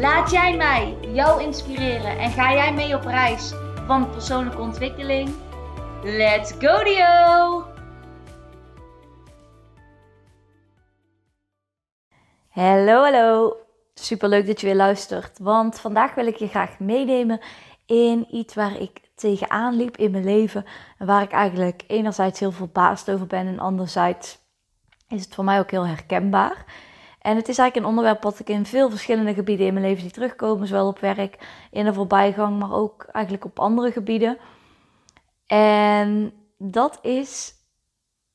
Laat jij mij jou inspireren en ga jij mee op reis van persoonlijke ontwikkeling? Let's go Dio! Hallo, hallo. Super leuk dat je weer luistert. Want vandaag wil ik je graag meenemen in iets waar ik tegenaan liep in mijn leven. En waar ik eigenlijk enerzijds heel verbaasd over ben en anderzijds is het voor mij ook heel herkenbaar. En het is eigenlijk een onderwerp wat ik in veel verschillende gebieden in mijn leven zie terugkomen. Zowel op werk, in de voorbijgang, maar ook eigenlijk op andere gebieden. En dat is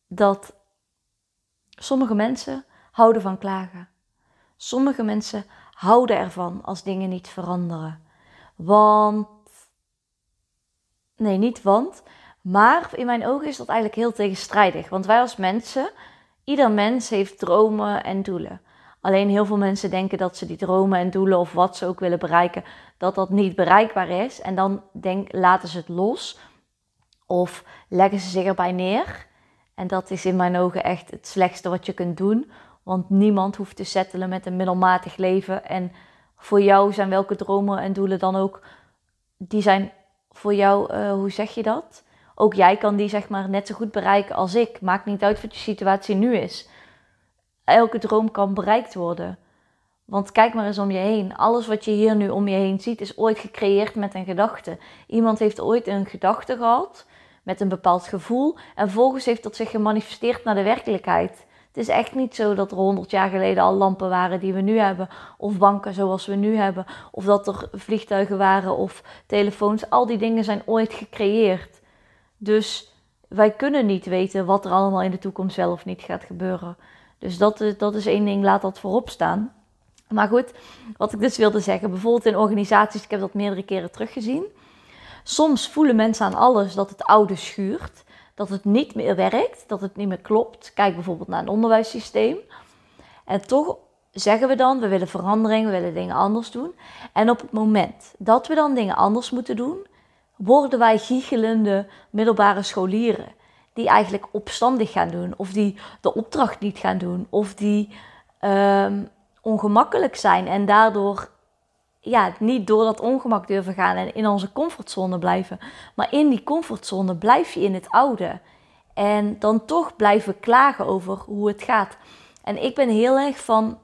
dat sommige mensen houden van klagen. Sommige mensen houden ervan als dingen niet veranderen. Want. Nee, niet want. Maar in mijn ogen is dat eigenlijk heel tegenstrijdig. Want wij als mensen, ieder mens heeft dromen en doelen. Alleen heel veel mensen denken dat ze die dromen en doelen of wat ze ook willen bereiken, dat dat niet bereikbaar is. En dan denk, laten ze het los of leggen ze zich erbij neer. En dat is in mijn ogen echt het slechtste wat je kunt doen. Want niemand hoeft te settelen met een middelmatig leven. En voor jou zijn welke dromen en doelen dan ook, die zijn voor jou, uh, hoe zeg je dat? Ook jij kan die zeg maar net zo goed bereiken als ik. Maakt niet uit wat je situatie nu is elke droom kan bereikt worden. Want kijk maar eens om je heen. Alles wat je hier nu om je heen ziet is ooit gecreëerd met een gedachte. Iemand heeft ooit een gedachte gehad met een bepaald gevoel en vervolgens heeft dat zich gemanifesteerd naar de werkelijkheid. Het is echt niet zo dat er honderd jaar geleden al lampen waren die we nu hebben, of banken zoals we nu hebben, of dat er vliegtuigen waren of telefoons. Al die dingen zijn ooit gecreëerd. Dus wij kunnen niet weten wat er allemaal in de toekomst wel of niet gaat gebeuren. Dus dat, dat is één ding, laat dat voorop staan. Maar goed, wat ik dus wilde zeggen, bijvoorbeeld in organisaties, ik heb dat meerdere keren teruggezien. Soms voelen mensen aan alles dat het oude schuurt, dat het niet meer werkt, dat het niet meer klopt. Kijk bijvoorbeeld naar een onderwijssysteem. En toch zeggen we dan, we willen verandering, we willen dingen anders doen. En op het moment dat we dan dingen anders moeten doen, worden wij giechelende middelbare scholieren die eigenlijk opstandig gaan doen, of die de opdracht niet gaan doen, of die um, ongemakkelijk zijn en daardoor ja, niet door dat ongemak durven gaan en in onze comfortzone blijven. Maar in die comfortzone blijf je in het oude. En dan toch blijven klagen over hoe het gaat. En ik ben heel erg van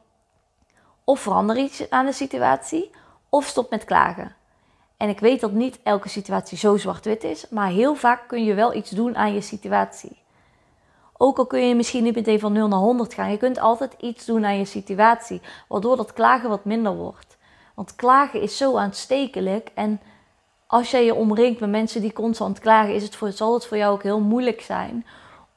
of verander iets aan de situatie of stop met klagen. En ik weet dat niet elke situatie zo zwart-wit is, maar heel vaak kun je wel iets doen aan je situatie. Ook al kun je misschien niet meteen van 0 naar 100 gaan, je kunt altijd iets doen aan je situatie, waardoor dat klagen wat minder wordt. Want klagen is zo aanstekelijk en als jij je omringt met mensen die constant klagen, is het voor, zal het voor jou ook heel moeilijk zijn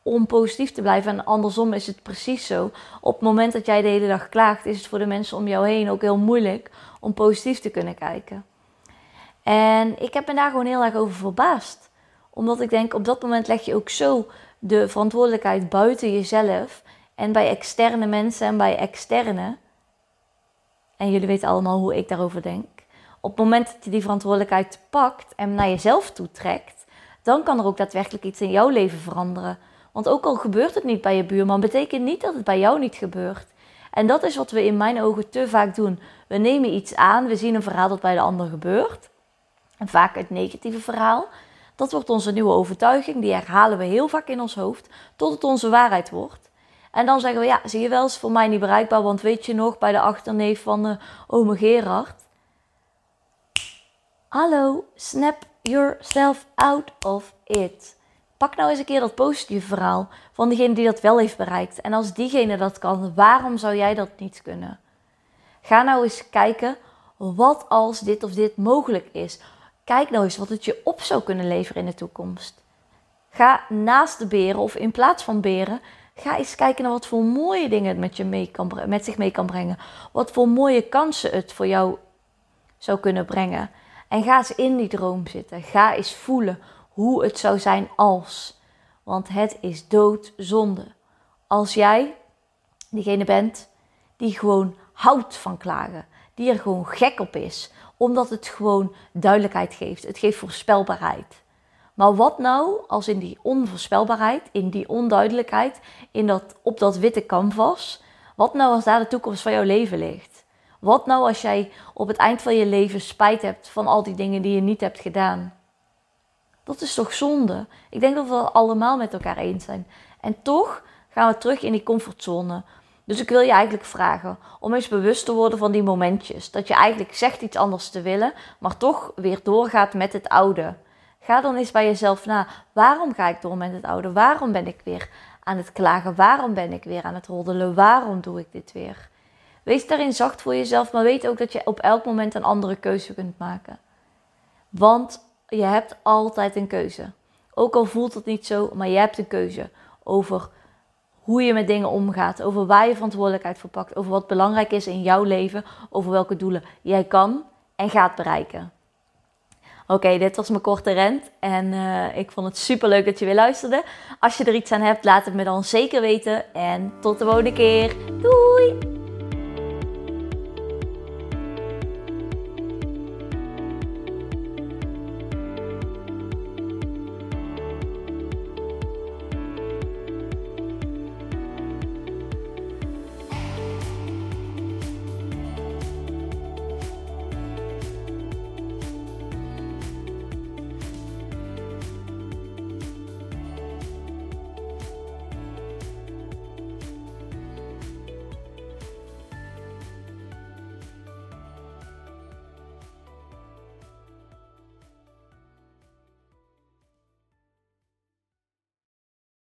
om positief te blijven. En andersom is het precies zo. Op het moment dat jij de hele dag klaagt, is het voor de mensen om jou heen ook heel moeilijk om positief te kunnen kijken. En ik heb me daar gewoon heel erg over verbaasd. Omdat ik denk, op dat moment leg je ook zo de verantwoordelijkheid buiten jezelf. En bij externe mensen en bij externe. En jullie weten allemaal hoe ik daarover denk. Op het moment dat je die verantwoordelijkheid pakt en naar jezelf toe trekt, dan kan er ook daadwerkelijk iets in jouw leven veranderen. Want ook al gebeurt het niet bij je buurman, betekent niet dat het bij jou niet gebeurt. En dat is wat we in mijn ogen te vaak doen. We nemen iets aan, we zien een verhaal dat bij de ander gebeurt en vaak het negatieve verhaal. Dat wordt onze nieuwe overtuiging, die herhalen we heel vaak in ons hoofd, tot het onze waarheid wordt. En dan zeggen we, ja, zie je wel, is voor mij niet bereikbaar, want weet je nog, bij de achterneef van de ome Gerard. Hallo, snap yourself out of it. Pak nou eens een keer dat positieve verhaal van degene die dat wel heeft bereikt. En als diegene dat kan, waarom zou jij dat niet kunnen? Ga nou eens kijken, wat als dit of dit mogelijk is? Kijk nou eens wat het je op zou kunnen leveren in de toekomst. Ga naast de beren of in plaats van beren, Ga eens kijken naar wat voor mooie dingen het met, je mee kan, met zich mee kan brengen. Wat voor mooie kansen het voor jou zou kunnen brengen. En ga eens in die droom zitten. Ga eens voelen hoe het zou zijn als. Want het is doodzonde. Als jij diegene bent die gewoon houdt van klagen. Die er gewoon gek op is. Omdat het gewoon duidelijkheid geeft. Het geeft voorspelbaarheid. Maar wat nou als in die onvoorspelbaarheid, in die onduidelijkheid, in dat, op dat witte canvas, wat nou als daar de toekomst van jouw leven ligt? Wat nou als jij op het eind van je leven spijt hebt van al die dingen die je niet hebt gedaan? Dat is toch zonde? Ik denk dat we allemaal met elkaar eens zijn. En toch gaan we terug in die comfortzone. Dus ik wil je eigenlijk vragen om eens bewust te worden van die momentjes. Dat je eigenlijk zegt iets anders te willen, maar toch weer doorgaat met het oude. Ga dan eens bij jezelf na. Waarom ga ik door met het oude? Waarom ben ik weer aan het klagen? Waarom ben ik weer aan het roddelen? Waarom doe ik dit weer? Wees daarin zacht voor jezelf, maar weet ook dat je op elk moment een andere keuze kunt maken. Want je hebt altijd een keuze. Ook al voelt het niet zo, maar je hebt een keuze over hoe je met dingen omgaat, over waar je verantwoordelijkheid voor pakt, over wat belangrijk is in jouw leven, over welke doelen jij kan en gaat bereiken. Oké, dit was mijn korte rent en uh, ik vond het super leuk dat je weer luisterde. Als je er iets aan hebt, laat het me dan zeker weten en tot de volgende keer. Doei!